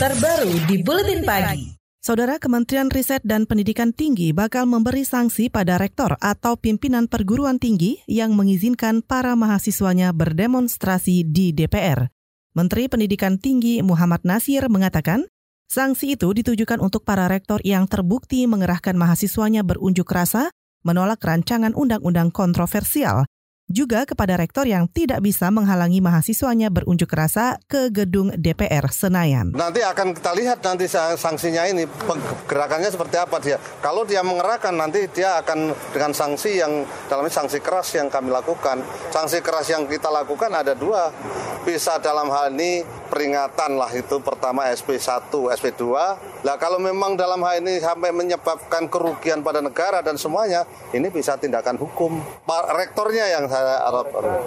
terbaru di Buletin Pagi. Saudara Kementerian Riset dan Pendidikan Tinggi bakal memberi sanksi pada rektor atau pimpinan perguruan tinggi yang mengizinkan para mahasiswanya berdemonstrasi di DPR. Menteri Pendidikan Tinggi Muhammad Nasir mengatakan, sanksi itu ditujukan untuk para rektor yang terbukti mengerahkan mahasiswanya berunjuk rasa menolak rancangan undang-undang kontroversial juga kepada rektor yang tidak bisa menghalangi mahasiswanya berunjuk rasa ke gedung DPR Senayan. Nanti akan kita lihat nanti sanksinya ini gerakannya seperti apa dia. Kalau dia mengerahkan nanti dia akan dengan sanksi yang dalamnya sanksi keras yang kami lakukan. Sanksi keras yang kita lakukan ada dua. Bisa dalam hal ini peringatan lah itu pertama SP1, SP2. Lah kalau memang dalam hal ini sampai menyebabkan kerugian pada negara dan semuanya, ini bisa tindakan hukum. Rektornya yang saya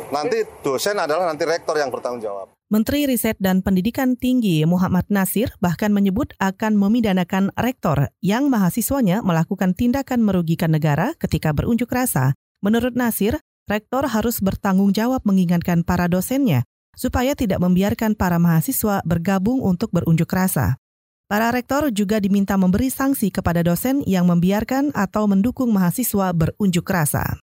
Nanti dosen adalah nanti rektor yang bertanggung jawab. Menteri Riset dan Pendidikan Tinggi Muhammad Nasir bahkan menyebut akan memidanakan rektor yang mahasiswanya melakukan tindakan merugikan negara ketika berunjuk rasa. Menurut Nasir, rektor harus bertanggung jawab mengingatkan para dosennya supaya tidak membiarkan para mahasiswa bergabung untuk berunjuk rasa. Para rektor juga diminta memberi sanksi kepada dosen yang membiarkan atau mendukung mahasiswa berunjuk rasa.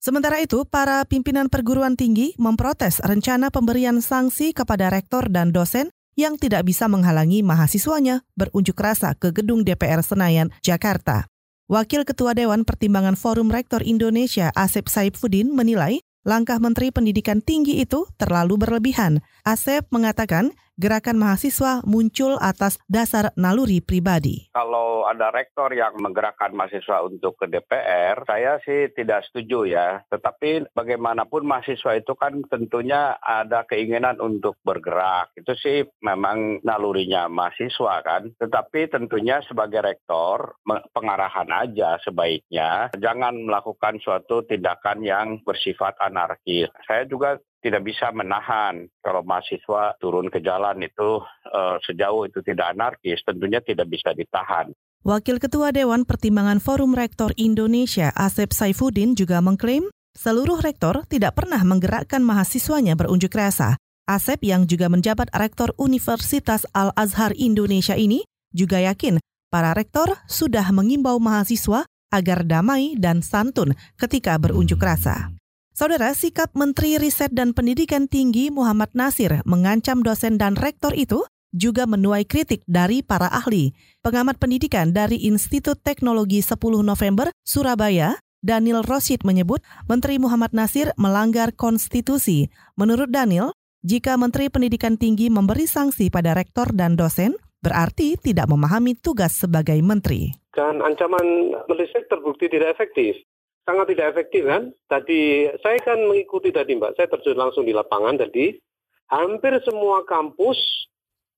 Sementara itu, para pimpinan perguruan tinggi memprotes rencana pemberian sanksi kepada rektor dan dosen yang tidak bisa menghalangi mahasiswanya berunjuk rasa ke gedung DPR Senayan, Jakarta. Wakil Ketua Dewan Pertimbangan Forum Rektor Indonesia Asep Saifuddin menilai langkah Menteri Pendidikan Tinggi itu terlalu berlebihan. Asep mengatakan gerakan mahasiswa muncul atas dasar naluri pribadi. Kalau ada rektor yang menggerakkan mahasiswa untuk ke DPR, saya sih tidak setuju ya. Tetapi bagaimanapun mahasiswa itu kan tentunya ada keinginan untuk bergerak. Itu sih memang nalurinya mahasiswa kan. Tetapi tentunya sebagai rektor, pengarahan aja sebaiknya. Jangan melakukan suatu tindakan yang bersifat anarkis. Saya juga tidak bisa menahan kalau mahasiswa turun ke jalan itu uh, sejauh itu tidak anarkis tentunya tidak bisa ditahan. Wakil Ketua Dewan Pertimbangan Forum Rektor Indonesia Asep Saifuddin juga mengklaim seluruh rektor tidak pernah menggerakkan mahasiswanya berunjuk rasa. Asep yang juga menjabat Rektor Universitas Al-Azhar Indonesia ini juga yakin para rektor sudah mengimbau mahasiswa agar damai dan santun ketika berunjuk rasa. Saudara, sikap Menteri Riset dan Pendidikan Tinggi Muhammad Nasir mengancam dosen dan rektor itu juga menuai kritik dari para ahli. Pengamat pendidikan dari Institut Teknologi 10 November, Surabaya, Daniel Rosid menyebut Menteri Muhammad Nasir melanggar konstitusi. Menurut Daniel, jika Menteri Pendidikan Tinggi memberi sanksi pada rektor dan dosen, berarti tidak memahami tugas sebagai menteri. Dan ancaman Menteri terbukti tidak efektif sangat tidak efektif kan. Tadi saya kan mengikuti tadi Mbak, saya terjun langsung di lapangan tadi. Hampir semua kampus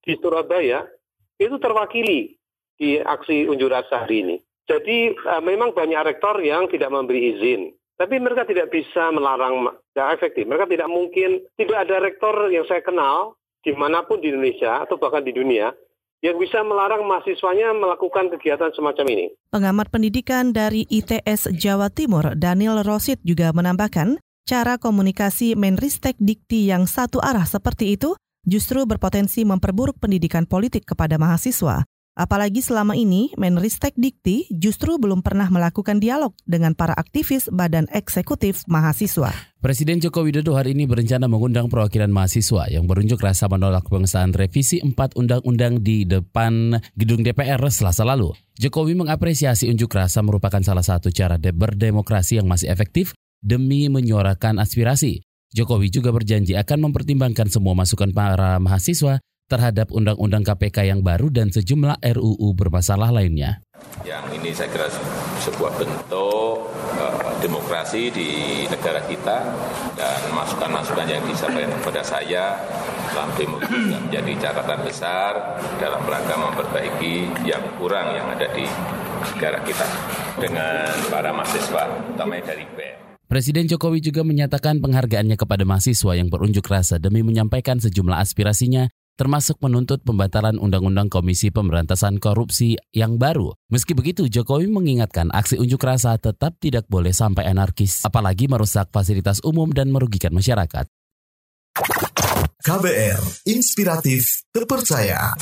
di Surabaya itu terwakili di aksi unjuk rasa hari ini. Jadi uh, memang banyak rektor yang tidak memberi izin. Tapi mereka tidak bisa melarang, tidak efektif. Mereka tidak mungkin, tidak ada rektor yang saya kenal di mana pun di Indonesia atau bahkan di dunia yang bisa melarang mahasiswanya melakukan kegiatan semacam ini. Pengamat pendidikan dari ITS Jawa Timur, Daniel Rosid juga menambahkan, cara komunikasi Menristek Dikti yang satu arah seperti itu justru berpotensi memperburuk pendidikan politik kepada mahasiswa. Apalagi selama ini Menristek Dikti justru belum pernah melakukan dialog dengan para aktivis badan eksekutif mahasiswa. Presiden Joko Widodo hari ini berencana mengundang perwakilan mahasiswa yang berunjuk rasa menolak pengesahan revisi empat undang-undang di depan gedung DPR selasa lalu. Jokowi mengapresiasi unjuk rasa merupakan salah satu cara de berdemokrasi yang masih efektif demi menyuarakan aspirasi. Jokowi juga berjanji akan mempertimbangkan semua masukan para mahasiswa terhadap Undang-Undang KPK yang baru dan sejumlah RUU bermasalah lainnya. Yang ini saya kira sebuah bentuk uh, demokrasi di negara kita dan masukan-masukan yang disampaikan kepada saya dalam demokrasi menjadi catatan besar dalam rangka memperbaiki yang kurang yang ada di negara kita dengan para mahasiswa, terutama dari BEM. Presiden Jokowi juga menyatakan penghargaannya kepada mahasiswa yang berunjuk rasa demi menyampaikan sejumlah aspirasinya termasuk menuntut pembatalan Undang-Undang Komisi Pemberantasan Korupsi yang baru. Meski begitu, Jokowi mengingatkan aksi unjuk rasa tetap tidak boleh sampai anarkis, apalagi merusak fasilitas umum dan merugikan masyarakat. KBR, inspiratif, terpercaya.